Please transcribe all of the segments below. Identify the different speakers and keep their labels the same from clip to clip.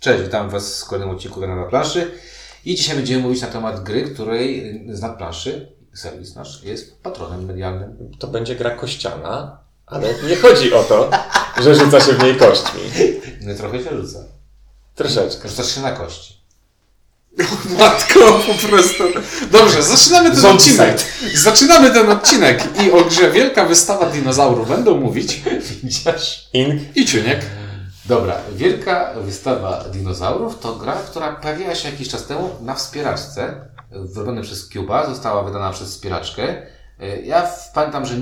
Speaker 1: Cześć, witam Was w kolejnym odcinku na planszy. I dzisiaj będziemy mówić na temat gry, której z nadplanszy serwis nasz jest patronem medialnym.
Speaker 2: To będzie gra kościana, ale nie chodzi o to, że rzuca się w niej kośćmi.
Speaker 1: No i trochę się rzuca.
Speaker 2: Troszeczkę.
Speaker 1: Rzucasz się na kości.
Speaker 3: Matko, po prostu. Dobrze, zaczynamy ten odcinek. Zaczynamy ten odcinek i o grze Wielka Wystawa Dinozaurów będą mówić
Speaker 1: Widzisz?
Speaker 2: Ink.
Speaker 3: i Ciuniek.
Speaker 1: Dobra, Wielka Wystawa Dinozaurów to gra, która pojawiła się jakiś czas temu na wspieraczce, wyrobionej przez Cuba, została wydana przez wspieraczkę. Ja pamiętam, że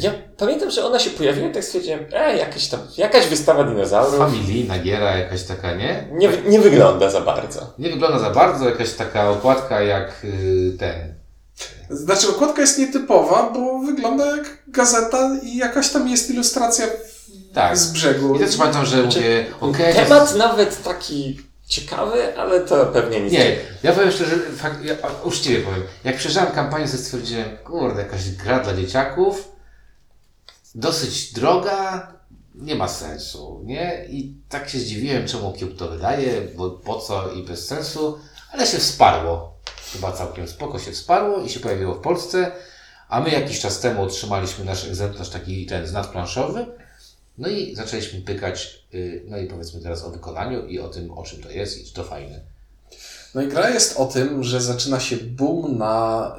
Speaker 2: Ja pamiętam, że ona się pojawiła i tak stwierdziłem, e, jakaś tam, jakaś wystawa dinozaurów.
Speaker 1: familijna giera jakaś taka, nie?
Speaker 2: Nie, nie wygląda za bardzo.
Speaker 1: Nie wygląda za bardzo, jakaś taka okładka jak y, ten.
Speaker 3: Znaczy, okładka jest nietypowa, bo wygląda jak gazeta i jakaś tam jest ilustracja
Speaker 1: Tak.
Speaker 3: z brzegu.
Speaker 1: I też pamiętam, że mówię, okej.
Speaker 2: Temat nawet taki ciekawy, ale to pewnie nic.
Speaker 1: Nie, ja powiem szczerze, fakt, ja uczciwie powiem. Jak przeżyłem kampanię, to stwierdziłem, kurde, jakaś gra dla dzieciaków, dosyć droga, nie ma sensu, nie? I tak się zdziwiłem, czemu Cube to wydaje, bo po co i bez sensu, ale się wsparło. Chyba całkiem spoko się wsparło i się pojawiło w Polsce, a my jakiś czas temu otrzymaliśmy nasz egzemplarz taki ten z nadplanszowy, no i zaczęliśmy pykać, y, no i powiedzmy teraz o wykonaniu i o tym, o czym to jest i czy to fajne.
Speaker 3: No i gra jest o tym, że zaczyna się boom na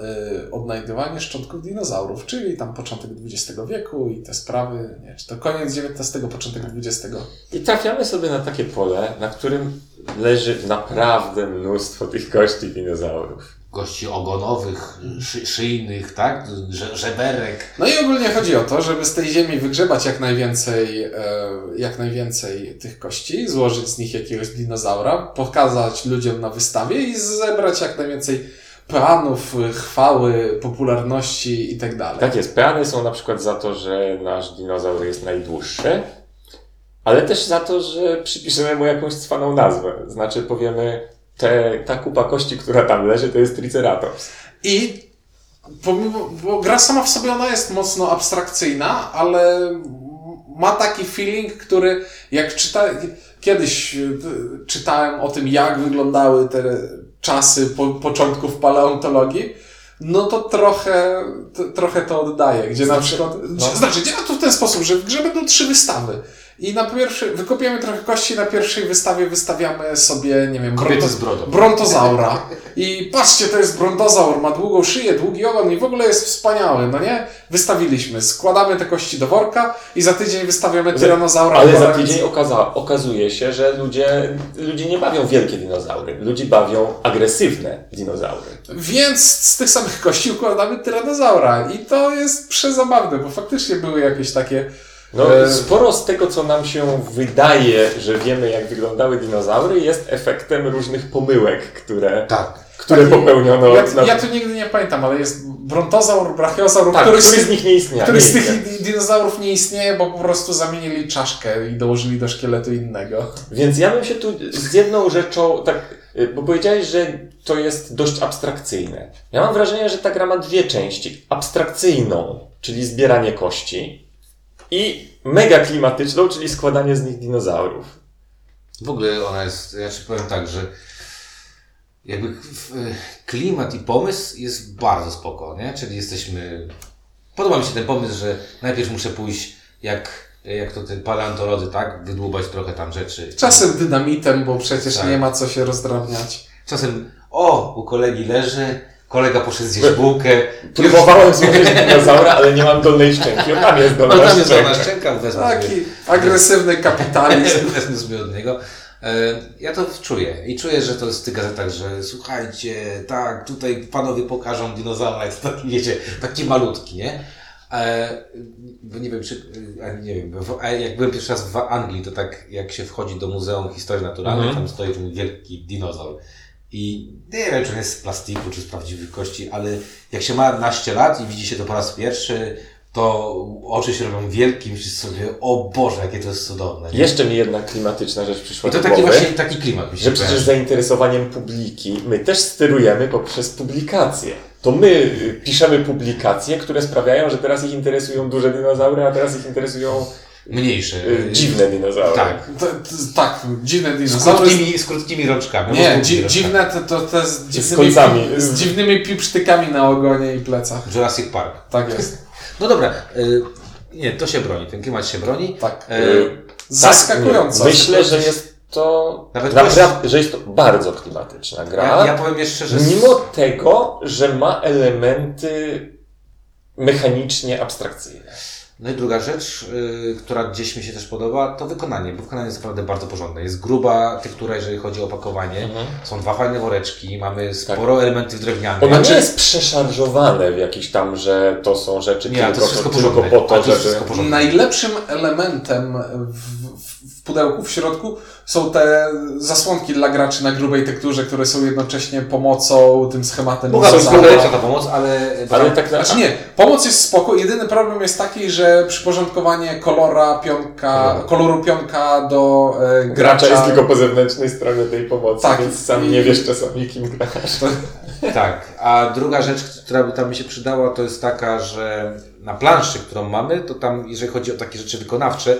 Speaker 3: y, odnajdywanie szczątków dinozaurów, czyli tam początek XX wieku i te sprawy, nie, czy to koniec XIX, początek XX.
Speaker 2: I trafiamy sobie na takie pole, na którym leży naprawdę mnóstwo tych kości dinozaurów.
Speaker 1: Gości ogonowych, szy, szyjnych, tak? Że, żeberek.
Speaker 3: No i ogólnie chodzi o to, żeby z tej ziemi wygrzebać jak najwięcej, e, jak najwięcej tych kości, złożyć z nich jakiegoś dinozaura, pokazać ludziom na wystawie i zebrać jak najwięcej peanów, chwały, popularności i tak dalej.
Speaker 2: Tak jest, peany są na przykład za to, że nasz dinozaur jest najdłuższy, ale też za to, że przypiszemy mu jakąś cwaną nazwę. Znaczy powiemy, te, ta kupa kości, która tam leży, to jest Triceratops.
Speaker 3: I pomimo, bo gra sama w sobie ona jest mocno abstrakcyjna, ale ma taki feeling, który jak czyta, kiedyś y, czytałem o tym, jak wyglądały te czasy po, początków paleontologii, no to trochę, to, trochę to oddaje, gdzie na
Speaker 2: Znaczy,
Speaker 3: przykład,
Speaker 2: no.
Speaker 3: znaczy działa to w ten sposób, że w grze będą trzy wystawy. I na pierwszej, wykopiemy trochę kości, na pierwszej wystawie wystawiamy sobie, nie wiem,
Speaker 1: Kobiety
Speaker 3: bronto-
Speaker 1: z brodą.
Speaker 3: Brontozaura. I patrzcie, to jest brontozaur, ma długą szyję, długi ogon i w ogóle jest wspaniały, no nie? Wystawiliśmy, składamy te kości do worka i za tydzień wystawiamy tyranozaura.
Speaker 2: Ale za tydzień okaza, okazuje się, że ludzie, ludzie nie bawią wielkie dinozaury. Ludzie bawią agresywne dinozaury.
Speaker 3: Więc z tych samych kości układamy tyranozaura. I to jest przezabawne, bo faktycznie były jakieś takie...
Speaker 2: No,
Speaker 3: E,
Speaker 2: sporo z tego, co nam się wydaje, że wiemy, jak wyglądały dinozaury, jest efektem różnych pomyłek, które,
Speaker 1: Tak.
Speaker 2: które
Speaker 3: taki-
Speaker 2: popełniono.
Speaker 3: ja,
Speaker 2: na...
Speaker 3: ja tu nigdy nie pamiętam, ale jest brontozaur, brachiozaur,
Speaker 2: tak,
Speaker 3: który,
Speaker 2: który z nich nie istnieje.
Speaker 3: który
Speaker 2: nie
Speaker 3: z tych dinozaurów nie istnieje, bo po prostu zamienili czaszkę i dołożyli do szkieletu innego.
Speaker 2: Więc ja bym się tu z jedną rzeczą, tak, y, bo powiedziałeś, że to jest dość abstrakcyjne. Ja mam wrażenie, że ta gra ma dwie części. Abstrakcyjną, czyli zbieranie kości i mega klimatyczną, czyli składanie z nich dinozaurów.
Speaker 1: W ogóle ona jest, ja ci powiem tak, że jakby klimat i pomysł jest bardzo spoko, nie? Czyli jesteśmy... Podoba mi się ten pomysł, że najpierw muszę pójść jak, jak to te paleontolodzy, tak? Wydłubać trochę tam rzeczy.
Speaker 3: Czasem dynamitem, bo przecież
Speaker 1: Tak.
Speaker 3: nie ma co się rozdrabniać.
Speaker 1: Czasem, o, u kolegi leży, kolega poszedł zjeść bułkę.
Speaker 2: Próbowałem złożyć dinozaura, ale nie mam dolnej szczęki. O, tam jest dolna
Speaker 1: No tam jest
Speaker 2: szczęka.
Speaker 1: ona szczęka, wezmę sobie.
Speaker 3: Taki agresywny kapitalizm.
Speaker 1: Wezmę sobie od niego. E, Ja to czuję i czuję, że to jest w tych gazetach, że słuchajcie, tak, tutaj panowie pokażą dinozaura, jest taki, wiecie, taki malutki, nie? E, bo nie wiem, czy, a nie wiem, jak byłem pierwszy raz w Anglii, to tak jak się wchodzi do Muzeum Historii Naturalnej,
Speaker 2: Mhm.
Speaker 1: tam stoi ten wielki dinozaur. I nie wiem, czy on jest z plastiku, czy z prawdziwych kości, ale jak się ma naście lat i widzi się to po raz pierwszy, to oczy się robią wielkie i myślisz sobie, o Boże, jakie to jest cudowne. nie?
Speaker 2: Jeszcze mi jedna klimatyczna rzecz przyszła
Speaker 1: I to taki właśnie taki klimat mi się
Speaker 2: Że przecież zainteresowaniem publiki my też sterujemy poprzez publikacje. To my y, piszemy publikacje, które sprawiają, że teraz ich interesują duże dinozaury, a teraz ich interesują
Speaker 1: Mniejsze.
Speaker 2: y, dziwne dinozaury.
Speaker 1: Tak.
Speaker 3: To, to, tak, dziwne
Speaker 1: Z
Speaker 3: dinozaury.
Speaker 1: krótkimi, z krótkimi rączkami.
Speaker 3: Nie,
Speaker 1: z
Speaker 3: dzi, dziwne to, to, to z
Speaker 2: Z
Speaker 3: dziwnymi,
Speaker 2: końcami.
Speaker 3: z dziwnymi pipsztykami na ogonie i plecach.
Speaker 1: Jurassic Park.
Speaker 3: Tak jest.
Speaker 1: No dobra. Y, nie, to się broni. Ten klimat się broni.
Speaker 3: Tak.
Speaker 1: Y,
Speaker 3: Zaskakująco.
Speaker 2: Tak, myślę, że jest to
Speaker 1: Nawet
Speaker 2: naprawdę, że jest to bardzo klimatyczna gra.
Speaker 1: ja, ja powiem jeszcze, że... z-
Speaker 2: Mimo tego, że ma elementy mechanicznie abstrakcyjne.
Speaker 1: No i druga rzecz, y, która gdzieś mi się też podoba, to wykonanie, bo wykonanie jest naprawdę bardzo porządne. Jest gruba tektura, jeżeli chodzi o opakowanie.
Speaker 2: Mhm.
Speaker 1: Są dwa fajne woreczki, mamy sporo elementów drewnianych.
Speaker 2: Ono
Speaker 1: Znaczy-
Speaker 2: nie jest przeszarżowane w jakiś tam, że to są rzeczy
Speaker 1: Nie, to
Speaker 2: tylko,
Speaker 1: jest wszystko
Speaker 2: tylko
Speaker 1: porządne.
Speaker 2: po to,
Speaker 1: to jest
Speaker 2: żeby...
Speaker 1: wszystko porządne.
Speaker 3: Najlepszym elementem w pudełku, w środku, są te zasłonki dla graczy na grubej tekturze, które są jednocześnie pomocą, tym schematem. Dinozaura.
Speaker 1: trochę lepsza ta pomoc, ale...
Speaker 2: Ale tak na...
Speaker 3: Znaczy nie, pomoc jest spoko, jedyny problem jest taki, że przyporządkowanie kolora pionka, koloru pionka do e, gracza...
Speaker 2: Gracza jest tylko po zewnętrznej stronie tej pomocy,
Speaker 3: Tak,
Speaker 2: więc sam
Speaker 3: i-
Speaker 2: nie wiesz czasami kim grasz.
Speaker 1: Tak, a druga rzecz, która by tam mi się przydała, to jest taka, że na planszy, którą mamy, to tam, jeżeli chodzi o takie rzeczy wykonawcze,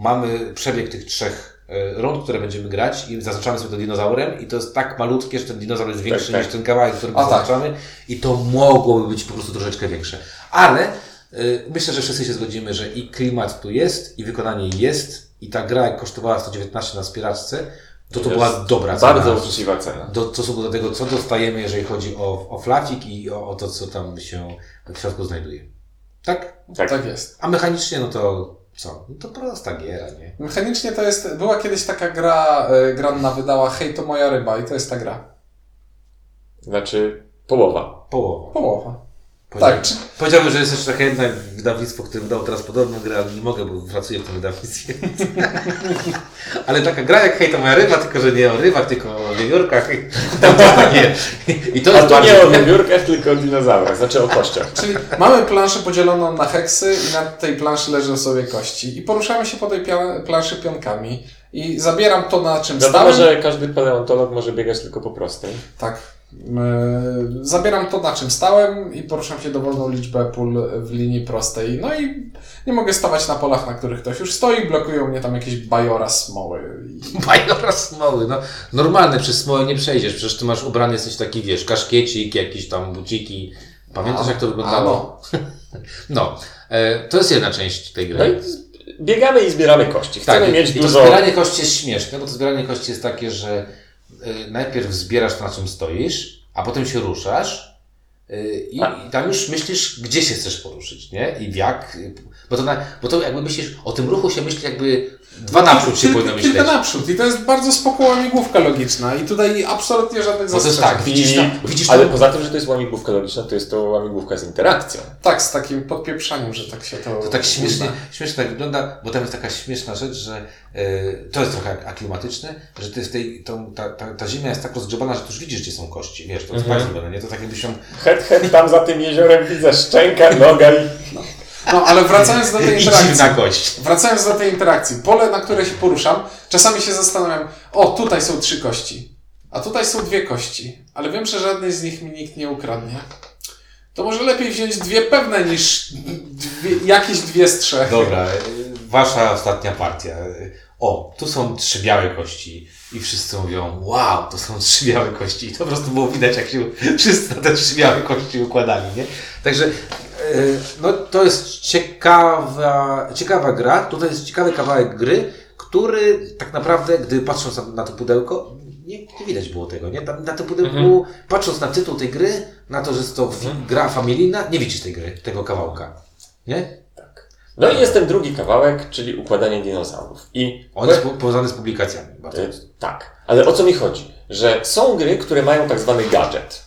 Speaker 1: mamy przebieg tych trzech e, rund, które będziemy grać i zaznaczamy sobie to dinozaurem i to jest tak malutkie, że ten dinozaur jest większy
Speaker 2: Tak, tak.
Speaker 1: niż ten kawałek, który
Speaker 3: tak.
Speaker 1: zaznaczamy i to mogłoby być po prostu troszeczkę większe. Ale y, myślę, że wszyscy się zgodzimy, że i klimat tu jest, i wykonanie jest i ta gra jak kosztowała 119 na spieraczce, to to
Speaker 2: Jest
Speaker 1: była dobra cena.
Speaker 2: Bardzo uczciwa cena.
Speaker 1: Do, w stosunku do tego, co dostajemy, jeżeli chodzi o, o flacik i o, o to, co tam się w środku znajduje. Tak?
Speaker 2: Tak.
Speaker 3: Tak jest.
Speaker 1: A mechanicznie, no to co? No to prosta giera, nie?
Speaker 3: Mechanicznie to jest, była kiedyś taka gra, e, Granna wydała Hej to moja ryba i to jest ta gra.
Speaker 2: Znaczy połowa.
Speaker 1: Połowa.
Speaker 3: Połowa.
Speaker 1: Powiedziałem,
Speaker 3: Tak,
Speaker 1: Powiedziałbym, że jest jeszcze takie jedno wydawnictwo, które wydało teraz podobną grę, ale nie mogę, bo pracuję w tym wydawnictwie. ale taka gra jak Hej to moja ryba, tylko że nie o rybach, tylko o wiewiórkach. Tam to takie. I to
Speaker 2: A
Speaker 1: jest
Speaker 2: to
Speaker 1: bardzo...
Speaker 2: nie o wiewiórkach, tylko o dinozaurach, znaczy o kościach.
Speaker 3: Czyli mamy planszę podzieloną na heksy i na tej planszy leżą sobie kości. I poruszamy się po tej pia- planszy pionkami. I zabieram to, na czym
Speaker 2: Wiadomo,
Speaker 3: stałem.
Speaker 2: że każdy paleontolog może biegać tylko po prostej.
Speaker 3: Tak. Yy, Zabieram to, na czym stałem i poruszam się dowolną liczbę pól w linii prostej. No i nie mogę stawać na polach, na których ktoś już stoi. Blokują mnie tam jakieś bajora smoły.
Speaker 1: Bajora smoły, no. Normalne przez smołę nie przejdziesz, przecież ty masz ubrany jesteś taki, wiesz, kaszkiecik, jakiś tam buciki. Pamiętasz jak to wyglądało?
Speaker 3: A,
Speaker 1: No, e, to jest jedna część tej gry.
Speaker 2: No i biegamy i zbieramy kości. Chcemy
Speaker 1: tak,
Speaker 2: mieć
Speaker 1: i to
Speaker 2: dużo...
Speaker 1: zbieranie kości jest śmieszne, bo to zbieranie kości jest takie, że najpierw zbierasz to, na czym stoisz, a potem się ruszasz y, i,
Speaker 2: A.
Speaker 1: i tam już myślisz, gdzie się chcesz poruszyć, nie? I w jak. y, Bo to, na, bo to jakby myślisz, o tym ruchu się myśli jakby dwa naprzód się powinno myśleć.
Speaker 3: Kilka naprzód. I to jest bardzo spoko łamigłówka logiczna. I tutaj absolutnie żadnych
Speaker 1: Bo to jest
Speaker 3: zastrzeżeń.
Speaker 1: tak, widzisz tam, widzisz
Speaker 2: ale poza tym, że to jest łamigłówka logiczna, to jest to łamigłówka z interakcją.
Speaker 3: Tak, z takim podpieprzaniem, że tak się to...
Speaker 1: To tak śmiesznie, śmiesznie tak wygląda, bo tam jest taka śmieszna rzecz, że y, to jest trochę aklimatyczne, że ty w tej, tą, ta, ta, ta ziemia jest tak rozgrzebana, że tu już widzisz, gdzie są kości, wiesz, to jest
Speaker 2: Mhm.
Speaker 1: nie? To tak jakbyś ją
Speaker 2: Het, tam za tym jeziorem widzę szczęka, noga i...
Speaker 3: No, ale wracając do tej interakcji.
Speaker 1: kość.
Speaker 3: Wracając do tej interakcji. Pole, na które się poruszam, czasami się zastanawiam, o, tutaj są trzy kości, a tutaj są dwie kości, ale wiem, że żadnej z nich mi nikt nie ukradnie. To może lepiej wziąć dwie pewne niż dwie, jakieś dwie z trzech.
Speaker 1: Dobra, wasza ostatnia partia. O, tu są trzy białe kości. I wszyscy mówią, wow, to są trzy białe kości. I to po prostu było widać, jak się wszyscy na te trzy białe kości układali, nie? Także, y, no to jest ciekawa, ciekawa gra. Tutaj jest ciekawy kawałek gry, który tak naprawdę, gdy patrząc na, na to pudełko, nie, nie widać było tego, nie? Tam, na tym pudełku, patrząc na tytuł tej gry, na to, że jest to fi- gra familijna, nie widzisz tej gry, tego kawałka. Nie?
Speaker 2: No i jest ten drugi kawałek, czyli układanie dinozaurów. I
Speaker 1: On jest po- powiązany z publikacjami. Bardzo.
Speaker 2: Y, Tak, ale o co mi chodzi? Że są gry, które mają tak zwany gadżet.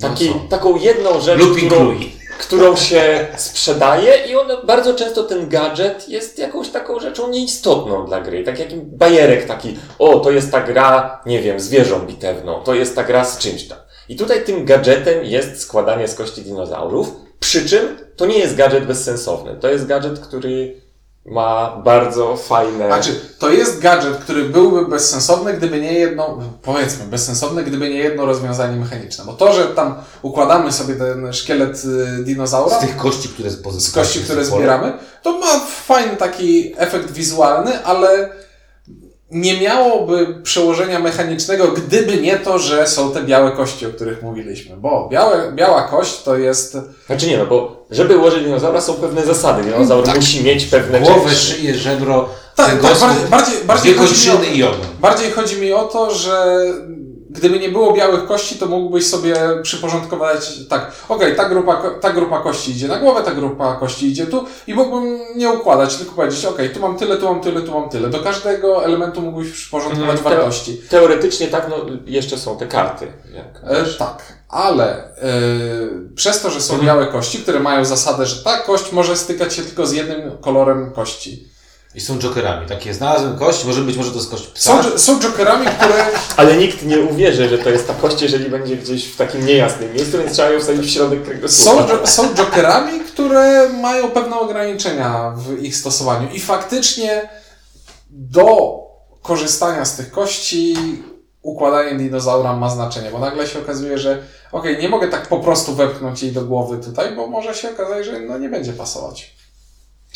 Speaker 2: Taki,
Speaker 1: No
Speaker 2: taką jedną rzecz, którą, którą się sprzedaje i on bardzo często ten gadżet jest jakąś taką rzeczą nieistotną dla gry. Tak jak bajerek taki, o to jest ta gra, nie wiem, z wieżą bitewną, to jest ta gra z czymś tam. I tutaj tym gadżetem jest składanie z kości dinozaurów, przy czym to nie jest gadżet bezsensowny. To jest gadżet, który ma bardzo fajne...
Speaker 3: Znaczy, to jest gadżet, który byłby bezsensowny, gdyby nie jedno, powiedzmy, bezsensowny, gdyby nie jedno rozwiązanie mechaniczne. Bo to, że tam układamy sobie ten szkielet y, dinozaura
Speaker 1: Z tych kości, które
Speaker 3: z kości, które zbieramy, to ma fajny taki efekt wizualny, ale nie miałoby przełożenia mechanicznego, gdyby nie to, że są te białe kości, o których mówiliśmy. Bo białe, biała kość to jest.
Speaker 2: Znaczy nie, no bo żeby ułożyć dinozaura są pewne zasady. Dinozaur
Speaker 1: Tak.
Speaker 2: musi mieć pewne
Speaker 1: Głowę,
Speaker 2: części.
Speaker 1: szyję, żebro,
Speaker 3: Tak, tak, bardziej, bardziej, bardziej, chodzi mi o,
Speaker 1: i ogon.
Speaker 3: bardziej chodzi mi o to, że gdyby nie było białych kości, to mógłbyś sobie przyporządkować tak, okej, ta, grupa, ta grupa kości idzie na głowę, ta grupa kości idzie tu i mógłbym nie układać, tylko powiedzieć, okej, tu mam tyle, tu mam tyle, tu mam tyle. Do każdego elementu mógłbyś przyporządkować
Speaker 2: Mhm,
Speaker 3: wartości.
Speaker 2: Teoretycznie tak, no jeszcze są te karty.
Speaker 3: E, tak, ale e, przez to, że są
Speaker 2: Mhm.
Speaker 3: białe kości, które mają zasadę, że ta kość może stykać się tylko z jednym kolorem kości.
Speaker 1: I są jokerami. Takie znalazłem kość, może być może to jest kość psa.
Speaker 3: Są, są jokerami, które
Speaker 2: Ale nikt nie uwierzy, że to jest ta kość, jeżeli będzie gdzieś w takim niejasnym miejscu, więc trzeba ją wsadzić w środek
Speaker 3: są,
Speaker 2: kręgosłupa.
Speaker 3: jo- są jokerami, które mają pewne ograniczenia w ich stosowaniu. I faktycznie do korzystania z tych kości układanie dinozaura ma znaczenie, bo nagle się okazuje, że okej, nie mogę tak po prostu wepchnąć jej do głowy tutaj, bo może się okazać, że no nie będzie pasować.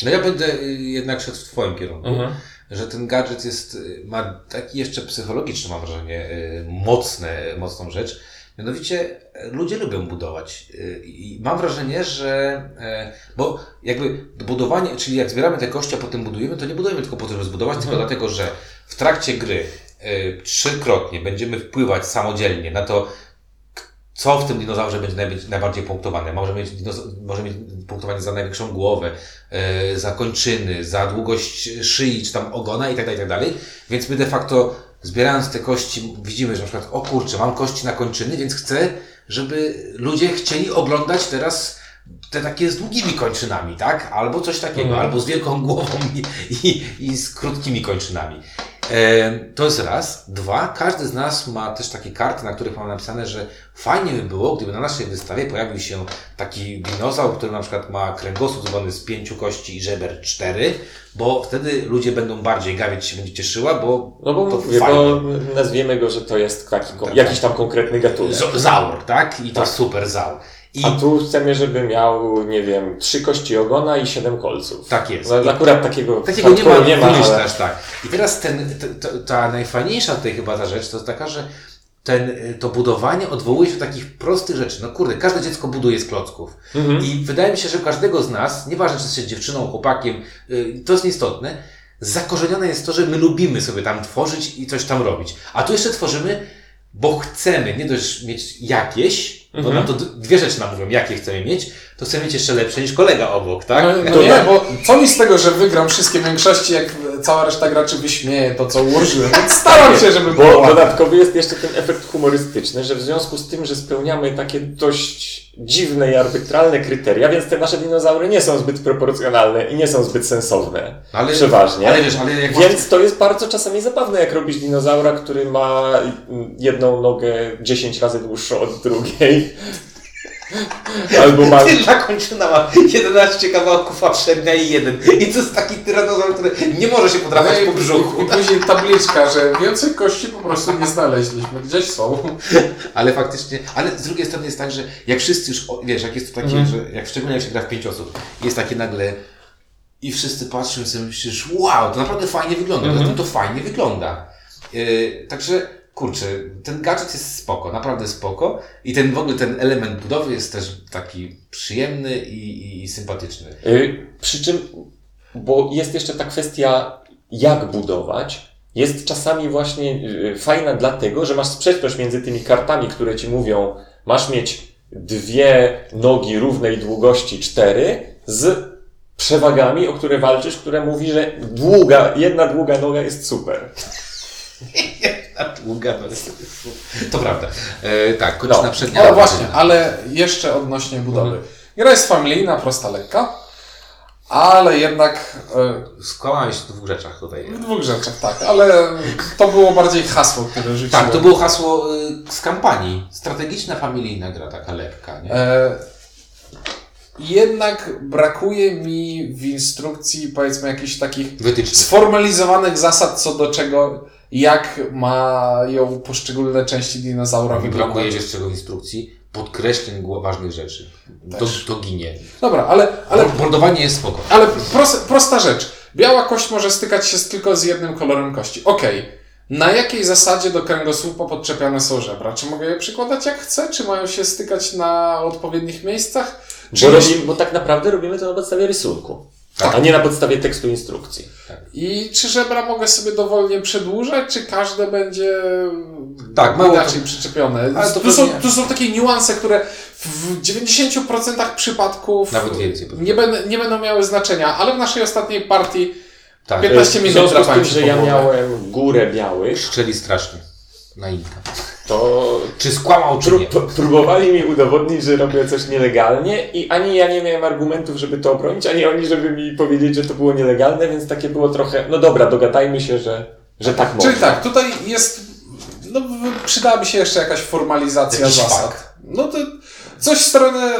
Speaker 1: No ja będę y, jednak szedł w Twoim kierunku.
Speaker 2: Mhm.
Speaker 1: Że ten gadżet jest, y, ma taki jeszcze psychologiczny, mam wrażenie, y, mocne, mocną rzecz. Mianowicie e, ludzie lubią budować. I mam wrażenie, że, e, bo jakby budowanie, czyli jak zbieramy te kości, a potem budujemy, to nie budujemy tylko po to, żeby zbudować, tylko dlatego, że w trakcie gry trzykrotnie będziemy wpływać samodzielnie na to, co w tym dinozaurze będzie najbardziej, punktowane. Może mieć, może mieć punktowanie za największą głowę, e, za kończyny, za długość szyi, czy tam ogona i tak dalej, i tak dalej. Więc my de facto zbierając te kości widzimy, że na przykład, o kurczę, mam kości na kończyny, więc chcę, żeby ludzie chcieli oglądać teraz te takie z długimi kończynami, tak? Albo coś takiego,
Speaker 2: Mhm.
Speaker 1: albo z wielką głową i, i, i z krótkimi kończynami. To jest raz. Dwa, każdy z nas ma też takie karty, na których mamy napisane, że fajnie by było, gdyby na naszej wystawie pojawił się taki dinozaur, który na przykład ma kręgosłup zbudowany z pięciu kości i żeber cztery, bo wtedy ludzie będą bardziej gawić się, będzie cieszyła, bo
Speaker 2: No bo
Speaker 1: to
Speaker 2: mówię,
Speaker 1: fajnie.
Speaker 2: bo nazwiemy go, że to jest taki,
Speaker 1: Tak,
Speaker 2: jakiś tam konkretny gatunek.
Speaker 1: Zaur, tak? I to
Speaker 2: Tak.
Speaker 1: super zaur. I
Speaker 2: A tu chcemy, żeby miał, nie wiem, trzy kości ogona i siedem kolców.
Speaker 1: tak jest.
Speaker 2: No,
Speaker 1: I-
Speaker 2: akurat takiego
Speaker 1: Takiego nie ma, nie ma
Speaker 2: ale...
Speaker 1: aż tak. I teraz ten, t, t, ta najfajniejsza tutaj chyba ta rzecz to jest taka, że ten, to budowanie odwołuje się do takich prostych rzeczy. No kurde, każde dziecko buduje z klocków.
Speaker 2: Mhm.
Speaker 1: I wydaje mi się, że każdego z nas, nieważne czy jesteś dziewczyną, chłopakiem, y, to jest nieistotne, zakorzenione jest to, że my lubimy sobie tam tworzyć i coś tam robić. A tu jeszcze tworzymy, bo chcemy nie dość mieć jakieś, bo
Speaker 2: Mhm.
Speaker 1: nam to dwie rzeczy nam mówią, jakie chcemy mieć, to chcemy mieć jeszcze lepsze niż kolega obok, tak?
Speaker 3: No, no
Speaker 2: To
Speaker 3: nie, bo co mi z tego, że wygram wszystkie większości, jak cała reszta graczy wyśmieje to, co ułożyłem. Więc staram się, żeby było
Speaker 2: Bo dodatkowy jest jeszcze ten efekt humorystyczny, że w związku z tym, że spełniamy takie dość dziwne i arbitralne kryteria, więc te nasze dinozaury nie są zbyt proporcjonalne i nie są zbyt sensowne.
Speaker 1: Ale-
Speaker 2: Przeważnie.
Speaker 1: Ale wiesz, ale jak
Speaker 2: Więc to jest bardzo czasami zabawne, jak robisz dinozaura, który ma jedną nogę 10 razy dłuższą od drugiej. Albo ma...
Speaker 1: Tylna kończyna ma 11 kawałków, a przednia i jeden. I to jest taki tyranozaur, który nie może się podrapać
Speaker 3: No
Speaker 1: po brzuchu.
Speaker 3: I, później tabliczka, że więcej kości po prostu nie znaleźliśmy. Gdzieś są.
Speaker 1: Ale faktycznie, ale z drugiej strony jest tak, że jak wszyscy już, wiesz, jak jest to takie,
Speaker 2: Mhm.
Speaker 1: że jak szczególnie jak się gra w pięć osób, jest takie nagle i wszyscy patrzą i sobie myślisz, wow, to naprawdę fajnie wygląda,
Speaker 2: Mhm.
Speaker 1: mm to fajnie wygląda. Yy, także, kurczę, ten gadżet jest spoko, naprawdę spoko i ten w ogóle ten element budowy jest też taki przyjemny i, i, i sympatyczny.
Speaker 2: Y, Przy czym, bo jest jeszcze ta kwestia, jak budować, jest czasami właśnie y, fajna dlatego, że masz sprzeczność między tymi kartami, które ci mówią, masz mieć dwie nogi równej długości cztery z przewagami, o które walczysz, które mówi, że długa, jedna długa noga jest super.
Speaker 1: A długa to prawda. E, tak, kończyna
Speaker 2: No.
Speaker 1: przednia.
Speaker 3: O
Speaker 1: lewa
Speaker 3: właśnie, ale jeszcze odnośnie budowy.
Speaker 2: Mhm.
Speaker 3: Gra jest familijna, prosta, lekka, ale jednak e,
Speaker 1: Skłamałeś w dwóch rzeczach tutaj.
Speaker 3: w dwóch rzeczach, tak, ale to było bardziej hasło, które rzuciłem.
Speaker 1: Tak, to było hasło y, z kampanii. Strategiczna, familijna gra, taka lekka, nie?
Speaker 3: E, jednak brakuje mi w instrukcji, powiedzmy, jakichś takich
Speaker 1: Wytyczne.
Speaker 3: sformalizowanych zasad co do czego, jak mają poszczególne części dinozaura
Speaker 1: brakuje
Speaker 3: wyglądać.
Speaker 1: wiesz czego w instrukcji? Podkreśleń ważnych rzeczy. To, to ginie.
Speaker 3: Dobra, ale, ale,
Speaker 1: bordowanie jest spoko.
Speaker 3: ale pros, prosta rzecz. Biała kość może stykać się z, tylko z jednym kolorem kości. Okej. Na jakiej zasadzie do kręgosłupa podczepiane są żebra? Czy mogę je przykładać jak chcę? Czy mają się stykać na odpowiednich miejscach? Czy
Speaker 2: Bo, robimy, bo tak naprawdę robimy to na podstawie rysunku,
Speaker 1: Tak.
Speaker 2: a nie na podstawie tekstu instrukcji.
Speaker 3: I czy żebra mogę sobie dowolnie przedłużać, czy każde będzie
Speaker 1: Tak, mało
Speaker 3: inaczej przyczepione?
Speaker 1: Ale to
Speaker 3: tu, są,
Speaker 1: pewnie-
Speaker 3: tu są takie niuanse, które w 90% przypadków
Speaker 1: Nawet więcej.
Speaker 3: nie, będą, nie będą miały znaczenia, ale w naszej ostatniej partii
Speaker 1: Tak.
Speaker 3: 15
Speaker 2: W
Speaker 3: minut
Speaker 2: związku z tym,
Speaker 3: drapałem się
Speaker 2: że ja miałem górę białych,
Speaker 1: Szczeli strasznie. Na inka.
Speaker 2: To
Speaker 1: Czy skłamał, czy nie?
Speaker 2: próbowali mi udowodnić, że robię coś nielegalnie i ani ja nie miałem argumentów, żeby to obronić, ani oni, żeby mi powiedzieć, że to było nielegalne, więc takie było trochę, no dobra, dogadajmy się, że, że tak można.
Speaker 3: Czyli tak, tutaj jest. No, przydałaby się jeszcze jakaś formalizacja
Speaker 1: Jakiś
Speaker 3: zasad.
Speaker 1: fakt.
Speaker 3: No to coś w stronę.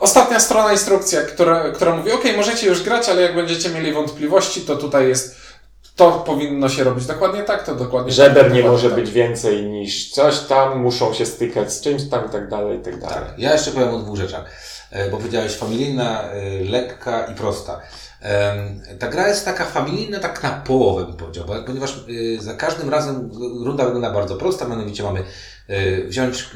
Speaker 3: Ostatnia strona instrukcja, która, która mówi: OK, możecie już grać, ale jak będziecie mieli wątpliwości, to tutaj jest. To powinno się robić dokładnie tak, to dokładnie
Speaker 2: Żeber
Speaker 3: tak,
Speaker 2: nie może
Speaker 3: tak.
Speaker 2: być więcej niż coś tam, muszą się stykać z czymś tam i tak dalej, i tak dalej.
Speaker 1: Tak. Ja jeszcze powiem o dwóch rzeczach. E, Bo powiedziałeś familijna, e, lekka i prosta. Ta gra jest taka familijna, tak na połowę bym powiedział, bo- ponieważ e, za każdym razem runda wygląda bardzo prosta, mianowicie mamy wziąć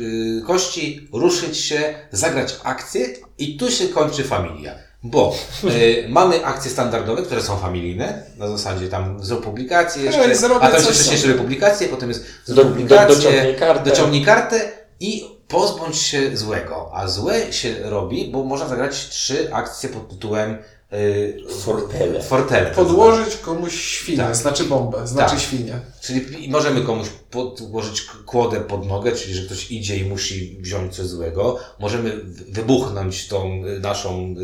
Speaker 1: kości, ruszyć się, zagrać akcję i tu się kończy familia. Bo e, mamy akcje standardowe, które są familijne, na zasadzie tam zrób publikację, jeszcze, a to jeszcze
Speaker 3: sobie.
Speaker 1: publikacje, potem jest
Speaker 2: Do,
Speaker 1: zrób
Speaker 2: do,
Speaker 1: publikację,
Speaker 2: dociągnij kartę.
Speaker 1: Dociągnij kartę i pozbądź się złego. A złe się robi, bo można zagrać trzy akcje pod tytułem
Speaker 2: Fortele.
Speaker 1: Fortele.
Speaker 3: Podłożyć komuś świnię,
Speaker 1: Tak.
Speaker 3: znaczy bombę, znaczy
Speaker 1: Tak.
Speaker 3: świnię.
Speaker 1: Czyli możemy komuś podłożyć kłodę pod nogę, czyli że ktoś idzie i musi wziąć coś złego. Możemy wybuchnąć tą y, naszą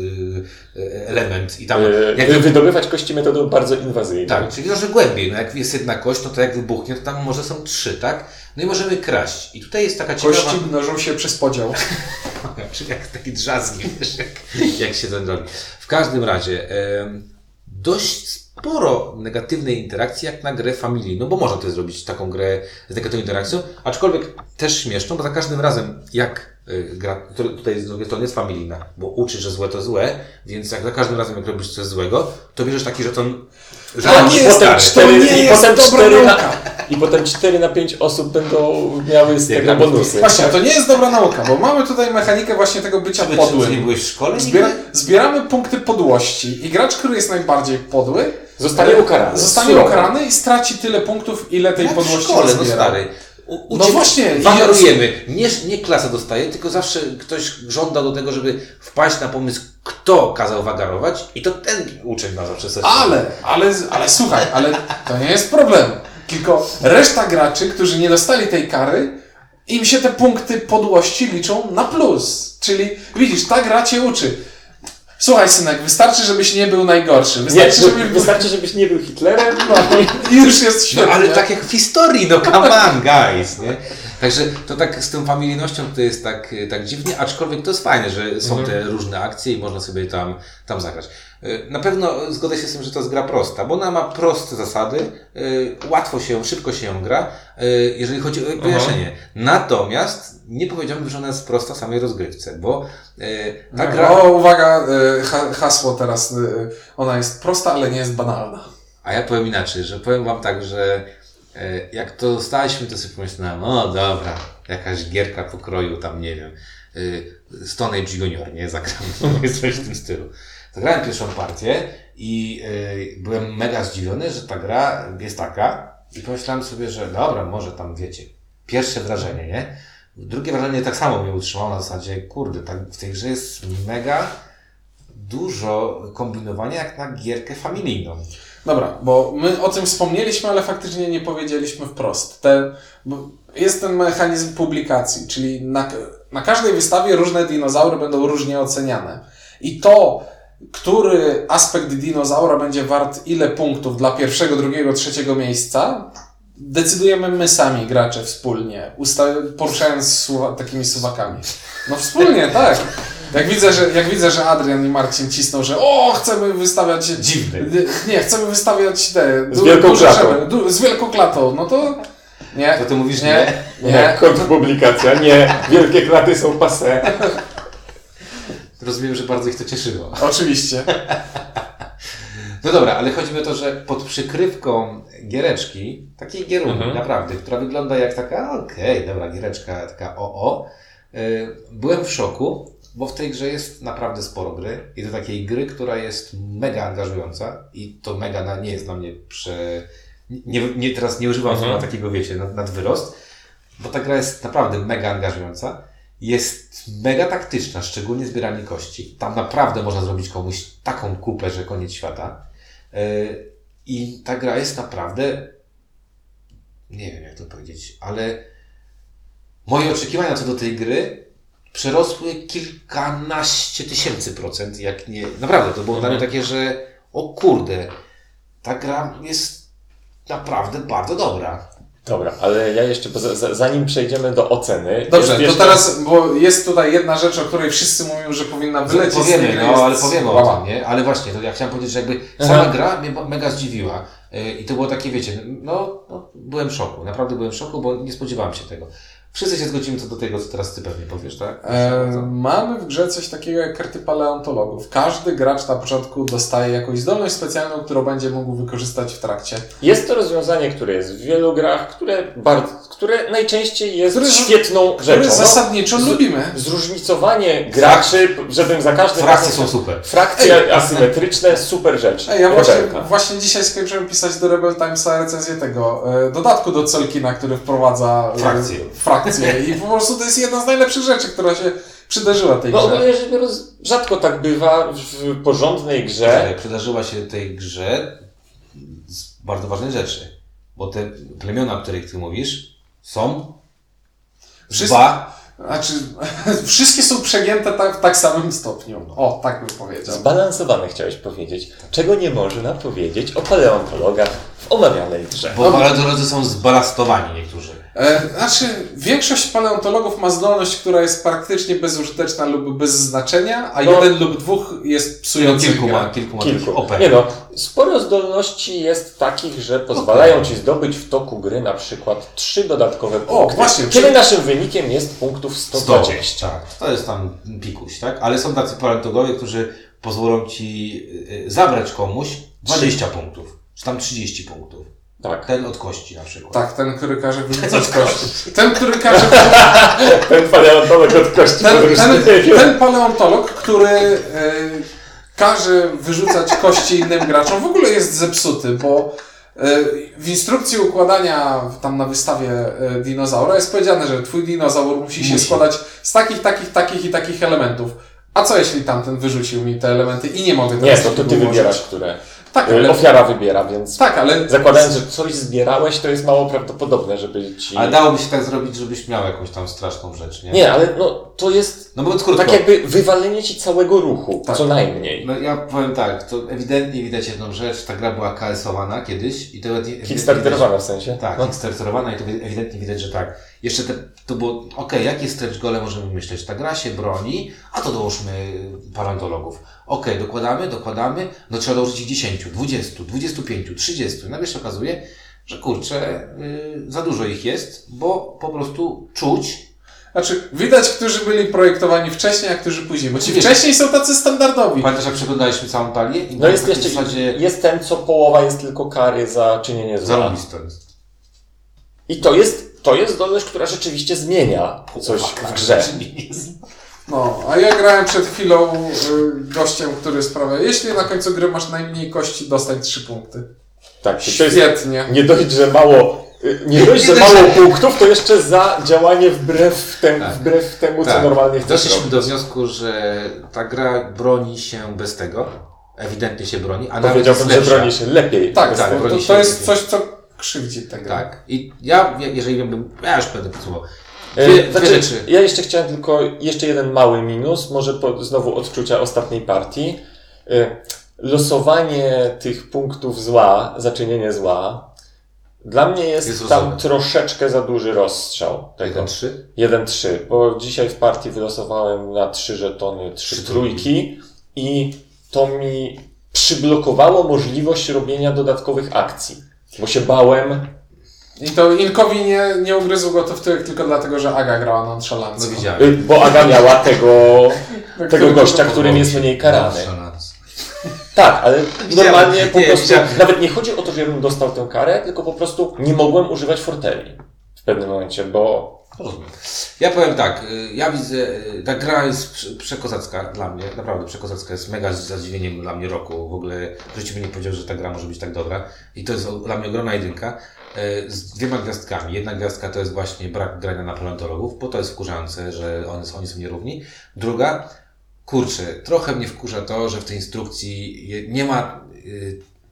Speaker 1: y, y, element i tam. Jak
Speaker 2: wy- Wydobywać kości metodą bardzo inwazyjną.
Speaker 1: Tak, czyli trochę głębiej. No jak jest jedna kość, no to jak wybuchnie, to tam może są trzy, tak? No i możemy kraść. I tutaj jest taka ciekawa...
Speaker 3: Kości mnożą się przez podział.
Speaker 1: Czyli jak taki drzazgi, wiesz, jak, jak się ten robi. W każdym razie, em, dość sporo negatywnej interakcji jak na grę familii. No bo można to zrobić taką grę z negatywną interakcją, aczkolwiek też śmieszną, bo za każdym razem jak y, gra, tutaj z drugiej strony jest familijna, bo uczy, że złe to złe, więc jak za każdym razem jak robisz coś złego, to bierzesz taki żeton, że
Speaker 3: To nie
Speaker 2: I
Speaker 3: jest
Speaker 2: potem
Speaker 3: tak,
Speaker 2: cztery,
Speaker 3: to nie
Speaker 2: i
Speaker 3: jest
Speaker 2: potem
Speaker 3: dobra
Speaker 2: cztery na,
Speaker 3: nauka.
Speaker 2: I potem 4 na 5 osób będą miały z tego bonusy.
Speaker 3: Właśnie, to nie jest dobra nauka, bo mamy tutaj mechanikę właśnie tego bycia
Speaker 1: Czy wy czy nie
Speaker 3: podłym.
Speaker 1: byłeś w szkole?
Speaker 3: Zbiera, zbieramy punkty podłości i gracz, który jest najbardziej podły,
Speaker 2: Zostanie
Speaker 3: e,
Speaker 2: ukarany.
Speaker 3: Zostanie ukarany i straci tyle punktów, ile tej
Speaker 1: Jak w
Speaker 3: podłości
Speaker 1: szkole, no
Speaker 3: nazbiera.
Speaker 1: stary. U,
Speaker 3: No właśnie,
Speaker 1: Wariujemy. Nie, nie klasa dostaje, tylko zawsze ktoś żąda do tego, żeby wpaść na pomysł, kto kazał wagarować i to ten uczeń ma zawsze sesję.
Speaker 3: Ale, ale, ale słuchaj, ale to nie jest problem. Tylko reszta graczy, którzy nie dostali tej kary, im się te punkty podłości liczą na plus. Czyli widzisz, ta gra cię uczy. Słuchaj, synek, wystarczy, żebyś nie był najgorszy.
Speaker 2: Nie,
Speaker 3: Wystarczy, był...
Speaker 2: wystarczy, żebyś nie był Hitlerem.
Speaker 3: No, I już jest
Speaker 1: No
Speaker 3: świetnie.
Speaker 1: ale tak jak w historii, no come on guys, nie? Także to tak z tą familijnością to jest tak, tak dziwnie, aczkolwiek to jest fajne, że są te różne akcje i można sobie tam, tam zagrać. Y, Na pewno zgodzę się z tym, że to jest gra prosta, bo ona ma proste zasady, y, łatwo się, szybko się ją gra, y, jeżeli chodzi o wyjaśnienie. Natomiast nie powiedziałbym, że ona jest prosta w samej rozgrywce, bo ta gra...
Speaker 3: O, uwaga, y, ha- hasło teraz. Ona jest prosta, ale nie jest banalna.
Speaker 1: A ja powiem inaczej, że powiem Wam tak, że jak to dostaliśmy, to sobie pomyślałem, o dobra, jakaś gierka pokroju tam, nie wiem, Stone Age Junior, nie, zagram, coś w tym stylu. Zagrałem pierwszą partię i y, byłem mega zdziwiony, że ta gra jest taka i pomyślałem sobie, że dobra, może tam, wiecie, pierwsze wrażenie, nie? Drugie wrażenie tak samo mnie utrzymało na zasadzie, kurde, tak, w tej grze jest mega dużo kombinowania jak na gierkę familijną.
Speaker 3: Dobra, bo my o tym wspomnieliśmy, ale faktycznie nie powiedzieliśmy wprost. Te, bo jest ten mechanizm publikacji, czyli na, na każdej wystawie różne dinozaury będą różnie oceniane. I to, który aspekt dinozaura będzie wart ile punktów dla pierwszego, drugiego, trzeciego miejsca, decydujemy my sami, gracze, wspólnie, usta- poruszając takimi suwakami. No wspólnie, tak. Jak widzę, że, jak widzę, że Adrian i Marcin cisną, że o, chcemy wystawiać...
Speaker 1: Dziwny.
Speaker 3: Nie, chcemy wystawiać te...
Speaker 2: Z wielką
Speaker 3: duże
Speaker 2: klatą.
Speaker 3: Du, z wielką klatą, no to... Nie,
Speaker 1: To ty mówisz
Speaker 3: nie,
Speaker 1: nie?
Speaker 2: Nie,
Speaker 3: nie.
Speaker 2: kontrpublikacja, nie. Wielkie klaty są passe.
Speaker 1: Rozumiem, że bardzo ich to cieszyło.
Speaker 3: Oczywiście.
Speaker 1: No dobra, ale chodzi mi o to, że pod przykrywką giereczki, takiej gierunki
Speaker 2: Mhm.
Speaker 1: naprawdę, która wygląda jak taka, okej, dobra, giereczka taka OO, yy, byłem w szoku, bo w tej grze jest naprawdę sporo gry i to takiej gry, która jest mega angażująca i to mega na, nie jest dla mnie prze... Nie, nie, teraz nie używam
Speaker 2: Mhm.
Speaker 1: słowa takiego, wiecie, nad, nadwyrost, bo ta gra jest naprawdę mega angażująca. Jest mega taktyczna, szczególnie zbieranie kości. Tam naprawdę można zrobić komuś taką kupę, że koniec świata. Yy, I ta gra jest naprawdę, nie wiem jak to powiedzieć, ale moje oczekiwania co do tej gry przerosły kilkanaście tysięcy procent, jak nie, naprawdę, to było dla mnie takie, że o kurde, ta gra jest naprawdę bardzo dobra.
Speaker 2: Dobra, ale ja jeszcze, zanim przejdziemy do oceny.
Speaker 3: Dobrze,
Speaker 2: jest
Speaker 3: to
Speaker 2: jeszcze-
Speaker 3: teraz, bo jest tutaj jedna rzecz, o której wszyscy mówią, że powinna wylecieć
Speaker 1: Powiemy, no ale powiemy o tym, nie? Ale właśnie, to ja chciałem powiedzieć, że jakby
Speaker 2: Aha.
Speaker 1: sama gra mnie mega zdziwiła. Yy, I to było takie, wiecie, no, no byłem w szoku, naprawdę byłem w szoku, bo nie spodziewałem się tego. Wszyscy się zgodzimy co do tego, co teraz ty pewnie powiesz, tak?
Speaker 3: E, mamy w grze coś takiego jak karty paleontologów. Każdy gracz na początku dostaje jakąś zdolność specjalną, którą będzie mógł wykorzystać w trakcie.
Speaker 2: Jest to rozwiązanie, które jest w wielu grach, które, bardzo, które najczęściej jest
Speaker 3: Które-
Speaker 2: świetną
Speaker 3: Które
Speaker 2: rzeczą. No,
Speaker 3: zasadniczo
Speaker 2: z-
Speaker 3: lubimy.
Speaker 2: zróżnicowanie graczy, żebym za każdym
Speaker 1: Frakcje są super.
Speaker 2: Frakcje asymetryczne, super rzecz.
Speaker 3: Ej, ja właśnie, właśnie dzisiaj skończyłem pisać do Rebel Timesa recenzję tego e, dodatku do Celkina, który wprowadza e,
Speaker 1: Frakcje.
Speaker 3: Frakcje. I po prostu to jest jedna z najlepszych rzeczy, która się przydarzyła tej
Speaker 2: No
Speaker 3: grze.
Speaker 2: ogólnie rzecz biorąc, rzadko tak bywa w porządnej grze.
Speaker 1: Ale przydarzyła się tej grze z bardzo ważnej rzeczy. Bo te plemiona, o których ty mówisz, są
Speaker 3: Wszystko-
Speaker 1: dwa.
Speaker 3: Znaczy, wszystkie są przegięte tak, w tak samym stopniu. O, tak bym powiedział.
Speaker 2: Zbalansowane chciałeś powiedzieć. Czego nie można powiedzieć o paleontologach w omawianej grze.
Speaker 1: Bo paleontolodzy są zbalastowani niektórzy.
Speaker 3: E, znaczy, większość paleontologów ma zdolność, która jest praktycznie bezużyteczna lub bez znaczenia, a
Speaker 2: No.
Speaker 3: jeden lub dwóch jest psujący
Speaker 1: Kilku ma, kilku ma
Speaker 2: Kilku. Nie no, sporo zdolności jest takich, że pozwalają Ci zdobyć w toku gry na przykład trzy dodatkowe punkty.
Speaker 3: właśnie,
Speaker 2: Kiedy
Speaker 3: czyli-
Speaker 2: naszym wynikiem jest punktów 120.
Speaker 1: Tak, to jest tam pikuś, tak? Ale są tacy paleontologowie, którzy pozwolą ci y, y, zabrać komuś 20 punktów, czy tam 30 punktów.
Speaker 2: Tak.
Speaker 1: Ten od kości na przykład.
Speaker 3: Tak, ten, który każe wyrzucać kości. Ten, który każe...
Speaker 2: Ten paleontolog od kości
Speaker 3: Ten, ten, ten paleontolog, który e, każe wyrzucać kości innym graczom, w ogóle jest zepsuty, bo e, w instrukcji układania tam na wystawie e, dinozaura jest powiedziane, że twój dinozaur musi się
Speaker 1: Musi.
Speaker 3: składać z takich, takich, takich i takich elementów. A co jeśli tamten wyrzucił mi te elementy i nie mogę
Speaker 2: Nie,
Speaker 3: teraz
Speaker 2: to, to ty wybierasz, które.
Speaker 3: Tak,
Speaker 2: Y,
Speaker 3: ale,
Speaker 2: Ofiara wybiera, więc
Speaker 3: tak, ale
Speaker 2: zakładając, że coś zbierałeś, to jest mało prawdopodobne, żeby ci...
Speaker 1: Ale dałoby się tak zrobić, żebyś miał jakąś tam straszną rzecz, nie?
Speaker 2: Nie, ale no, to jest
Speaker 1: No mówiąc krótko,
Speaker 2: tak jakby wywalenie ci całego ruchu,
Speaker 3: Tak.
Speaker 2: co najmniej.
Speaker 1: no ja powiem tak, to ewidentnie widać jedną rzecz, ta gra była KS-owana kiedyś i to
Speaker 2: Kickstarterowana w sensie.
Speaker 1: Tak,
Speaker 2: No.
Speaker 1: kickstarterowana i to ewidentnie widać, że tak. Jeszcze te, to było, okej, jakie stretch gole możemy myśleć? Ta gra się broni, a to dołóżmy paleontologów. Okej, dokładamy, dokładamy, no trzeba dołożyć ich 10, 20, 25, 30. Nagle się okazuje, że kurczę, yy, za dużo ich jest, bo po prostu czuć,
Speaker 3: znaczy, widać, którzy byli projektowani wcześniej, a którzy później, bo ci
Speaker 1: Oczywiście.
Speaker 3: wcześniej są tacy standardowi.
Speaker 1: pamiętasz jak przeglądaliśmy całą talię? I
Speaker 2: No jest
Speaker 1: w
Speaker 2: jeszcze,
Speaker 1: zasadzie
Speaker 2: jest ten, co połowa jest tylko kary za czynienie zła.
Speaker 1: zarobiste jest.
Speaker 2: I to jest, to jest zdolność, która rzeczywiście zmienia coś w grze.
Speaker 3: No, a ja grałem przed chwilą y, gościem, który sprawia, jeśli na końcu gry masz najmniej kości, dostań 3 punkty.
Speaker 2: Tak,
Speaker 3: Świetnie.
Speaker 2: nie dość, że mało, y, nie dość, że mało punktów, to jeszcze za działanie wbrew, tem,
Speaker 1: Tak.
Speaker 2: wbrew temu, co
Speaker 1: Tak.
Speaker 2: normalnie chcesz
Speaker 1: Doszliśmy
Speaker 2: robić.
Speaker 1: do wniosku, że ta gra broni się bez tego. Ewidentnie się broni, a nawet
Speaker 2: Powiedziałbym,
Speaker 1: jest
Speaker 2: że broni się lepiej.
Speaker 3: Tak,
Speaker 1: tak,
Speaker 3: to, to jest
Speaker 1: lepiej.
Speaker 3: coś, co krzywdzi grę.
Speaker 1: Tak. I ja, jeżeli bym, ja już będę podsumował.
Speaker 2: E,
Speaker 1: Dwie, dwie
Speaker 2: Znaczy,
Speaker 1: rzeczy.
Speaker 2: ja jeszcze chciałem tylko, jeszcze jeden mały minus, może po, znowu odczucia ostatniej partii. E, Losowanie tych punktów zła, zaczynienie zła, Dla mnie jest,
Speaker 1: Jest
Speaker 2: tam
Speaker 1: rozumny.
Speaker 2: troszeczkę za duży rozstrzał tego.
Speaker 1: 1-3?
Speaker 2: 1-3, bo dzisiaj w partii wylosowałem na trzy żetony trzy
Speaker 1: Trzy
Speaker 2: trójki i to mi przyblokowało możliwość robienia dodatkowych akcji, bo się bałem.
Speaker 3: I to Inkowi nie, nie ugryzł go to w tyłek tylko dlatego, że Aga grała
Speaker 1: No
Speaker 3: nonszalancko.
Speaker 1: widziałem.
Speaker 2: y, Bo Aga miała tego,
Speaker 3: Tak,
Speaker 2: tego
Speaker 3: który-
Speaker 2: gościa, którym jest mniej karany. Tak, ale
Speaker 1: Widziałem.
Speaker 2: normalnie po
Speaker 1: Nie,
Speaker 2: prostu,
Speaker 1: widziałem.
Speaker 2: nawet nie chodzi o to, że ja bym dostał tę karę, tylko po prostu nie mogłem używać forteli w pewnym momencie, bo
Speaker 1: Rozumiem. Ja powiem tak, y, ja widzę, y, ta gra jest prze- przekozacka dla mnie, naprawdę przekozacka, jest mega zadziwieniem dla mnie roku, w ogóle w życiu bym nie powiedział, że ta gra może być tak dobra i to jest dla mnie ogromna jedynka y, z dwiema gwiazdkami. Jedna gwiazdka to jest właśnie brak grania na paleontologów, bo to jest wkurzające, że one, oni są nierówni. Druga, kurczę, trochę mnie wkurza to, że w tej instrukcji nie ma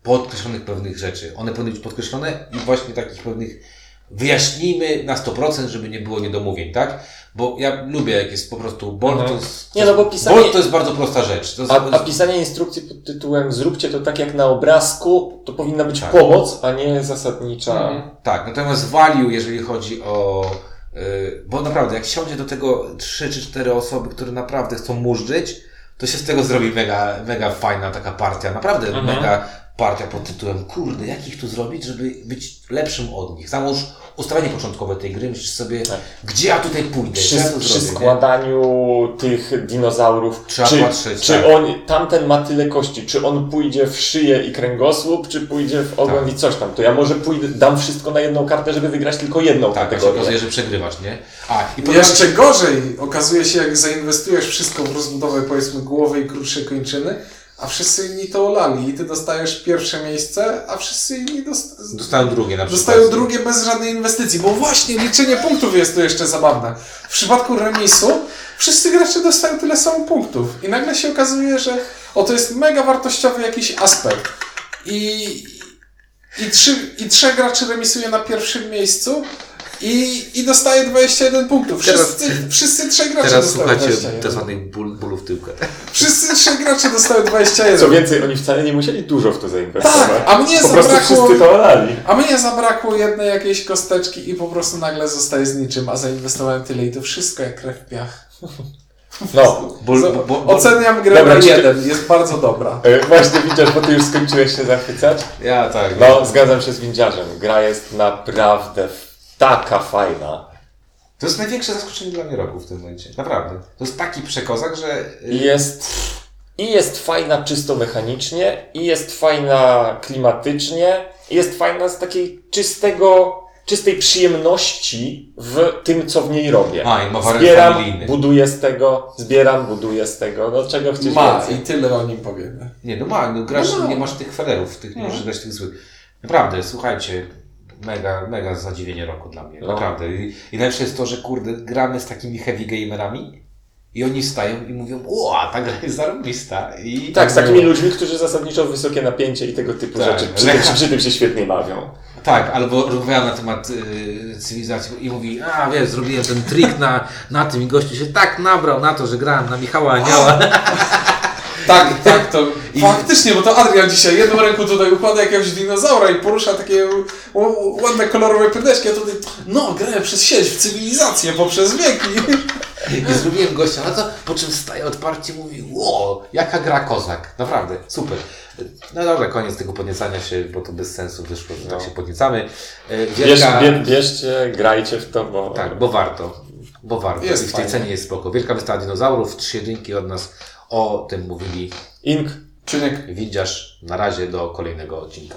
Speaker 1: podkreślonych pewnych rzeczy. One powinny być podkreślone i właśnie takich pewnych wyjaśnijmy na 100%, żeby nie było niedomówień, tak? Bo ja lubię, jak jest po prostu bold,
Speaker 2: Mhm.
Speaker 1: to jest...
Speaker 2: Nie, no bo pisanie-
Speaker 1: to jest bardzo prosta rzecz. To jest,
Speaker 2: A, a pisanie instrukcji pod tytułem zróbcie to tak jak na obrazku, to powinna być
Speaker 1: Tak.
Speaker 2: pomoc, a nie zasadnicza.
Speaker 3: Mhm.
Speaker 1: Tak, natomiast value, jeżeli chodzi o... Yy, bo naprawdę, jak siądzie do tego trzy czy cztery osoby, które naprawdę chcą murzyć, to się z tego zrobi mega, mega fajna taka partia. Naprawdę
Speaker 2: Mhm.
Speaker 1: mega partia pod tytułem kurde, jak ich tu zrobić, żeby być lepszym od nich. Załóż ustawienie początkowe tej gry, myślisz sobie,
Speaker 2: Tak.
Speaker 1: gdzie ja tutaj pójdę,
Speaker 2: Przy,
Speaker 1: ja
Speaker 2: przy
Speaker 1: zrobię, nie?
Speaker 2: składaniu tych dinozaurów,
Speaker 1: Trzeba
Speaker 2: czy,
Speaker 1: patrzeć,
Speaker 2: czy
Speaker 1: tak.
Speaker 2: on, tamten ma tyle kości, czy on pójdzie w szyję i kręgosłup, czy pójdzie w ogon
Speaker 1: Tak.
Speaker 2: i coś tam. To ja może pójdę, dam wszystko na jedną kartę, żeby wygrać tylko jedną
Speaker 1: Tak, tak się
Speaker 2: kategorię.
Speaker 1: okazuje, że przegrywasz, nie? A, i podoba mi
Speaker 3: jeszcze gorzej okazuje się, jak zainwestujesz wszystko w rozbudowę, powiedzmy, głowy i krótsze kończyny, a wszyscy inni to olali i ty dostajesz pierwsze miejsce, a wszyscy inni dost-
Speaker 1: Dostają drugie na przykład.
Speaker 3: dostają drugie bez żadnej inwestycji, bo właśnie liczenie punktów jest tu jeszcze zabawne. W przypadku remisu wszyscy gracze dostają tyle samo punktów i nagle się okazuje, że o to jest mega wartościowy jakiś aspekt. I, i, trzy, i trzech graczy remisuje na pierwszym miejscu i, i dostaje 21 punktów.
Speaker 1: Teraz-
Speaker 3: Wszyscy, wszyscy trzech gracze
Speaker 1: Teraz
Speaker 3: dostają
Speaker 1: słuchajcie
Speaker 3: 21.
Speaker 1: tak zwanych ból, bólu w tyłkę.
Speaker 3: Wszyscy trzech gracze dostają 21.
Speaker 2: Co więcej, oni wcale nie musieli dużo w to zainwestować.
Speaker 3: Tak, a mnie
Speaker 2: po prostu
Speaker 3: zabrakło-
Speaker 2: wszyscy to olali.
Speaker 3: A mnie zabrakło jednej jakiejś kosteczki i po prostu nagle zostaje z niczym, a zainwestowałem tyle i to wszystko jak krew w piach.
Speaker 2: No,
Speaker 1: Ból, bo, bo,
Speaker 3: Oceniam grę
Speaker 2: Dobra,
Speaker 3: na
Speaker 2: czy-
Speaker 3: jeden, jest bardzo dobra.
Speaker 2: e, właśnie widzisz, bo ty już skończyłeś się zachwycać.
Speaker 1: ja tak.
Speaker 2: No, zgadzam się z windziarzem. Gra jest naprawdę taka fajna.
Speaker 1: To jest największe zaskoczenie dla mnie roku w tym momencie. Naprawdę. To jest taki przekozak, że...
Speaker 2: I jest, I jest fajna czysto mechanicznie, i jest fajna klimatycznie, i jest fajna z takiej czystego, czystej przyjemności w tym, co w niej robię.
Speaker 1: A, i ma
Speaker 2: Zbieram,
Speaker 1: familijny.
Speaker 2: buduję z tego, zbieram, buduję z tego. No czego chcesz
Speaker 3: Ma
Speaker 2: więcej?
Speaker 3: i tyle o nim powiemy.
Speaker 1: Nie, no ma, no grasz,
Speaker 3: No ma.
Speaker 1: nie masz tych felerów, tych, nie możesz grać tych złych. Naprawdę, słuchajcie, mega, mega zadziwienie roku dla mnie,
Speaker 2: No.
Speaker 1: naprawdę. I, I najlepsze jest to, że kurde, gramy z takimi heavy gamerami i oni wstają i mówią, o, ta gra jest zarobista. I
Speaker 2: Tak, z takimi
Speaker 1: było.
Speaker 2: ludźmi, którzy zasadniczo wysokie napięcie i tego typu
Speaker 1: Tak,
Speaker 2: rzeczy. Przy,
Speaker 1: lecha.
Speaker 2: tym, przy tym się świetnie bawią.
Speaker 1: Tak, albo rozmawiał na temat y, cywilizacji i mówi, a wiesz, zrobiłem ten trik na, na tym i gościu się tak nabrał na to, że grałem na Michała Anioła.
Speaker 3: Tak, tak, to faktycznie, bo to Adrian dzisiaj jedną ręką tutaj układa jakiegoś dinozaura i porusza takie ładne kolorowe pydeczki, a tutaj, no, grałem przez sieć w cywilizację poprzez wieki.
Speaker 1: I zrobiłem gościa na to, po czym staje otwarcie i mówi, ło, jaka gra kozak. Naprawdę, super. No dobra, koniec tego podniecania się, bo to bez sensu wyszło, że
Speaker 2: No.
Speaker 1: tak się podniecamy. E,
Speaker 2: Bierz,
Speaker 1: Wielka...
Speaker 2: bie, bierzcie, grajcie w to, bo...
Speaker 1: Tak, bo warto. Bo warto.
Speaker 3: Jest
Speaker 1: I w tej
Speaker 3: fajnie.
Speaker 1: cenie jest spoko. Wielka wystawa dinozaurów, trzy jedynki od nas o tym mówili
Speaker 2: Ink
Speaker 3: Ciuniek,
Speaker 1: Widzisz, na razie do kolejnego odcinka.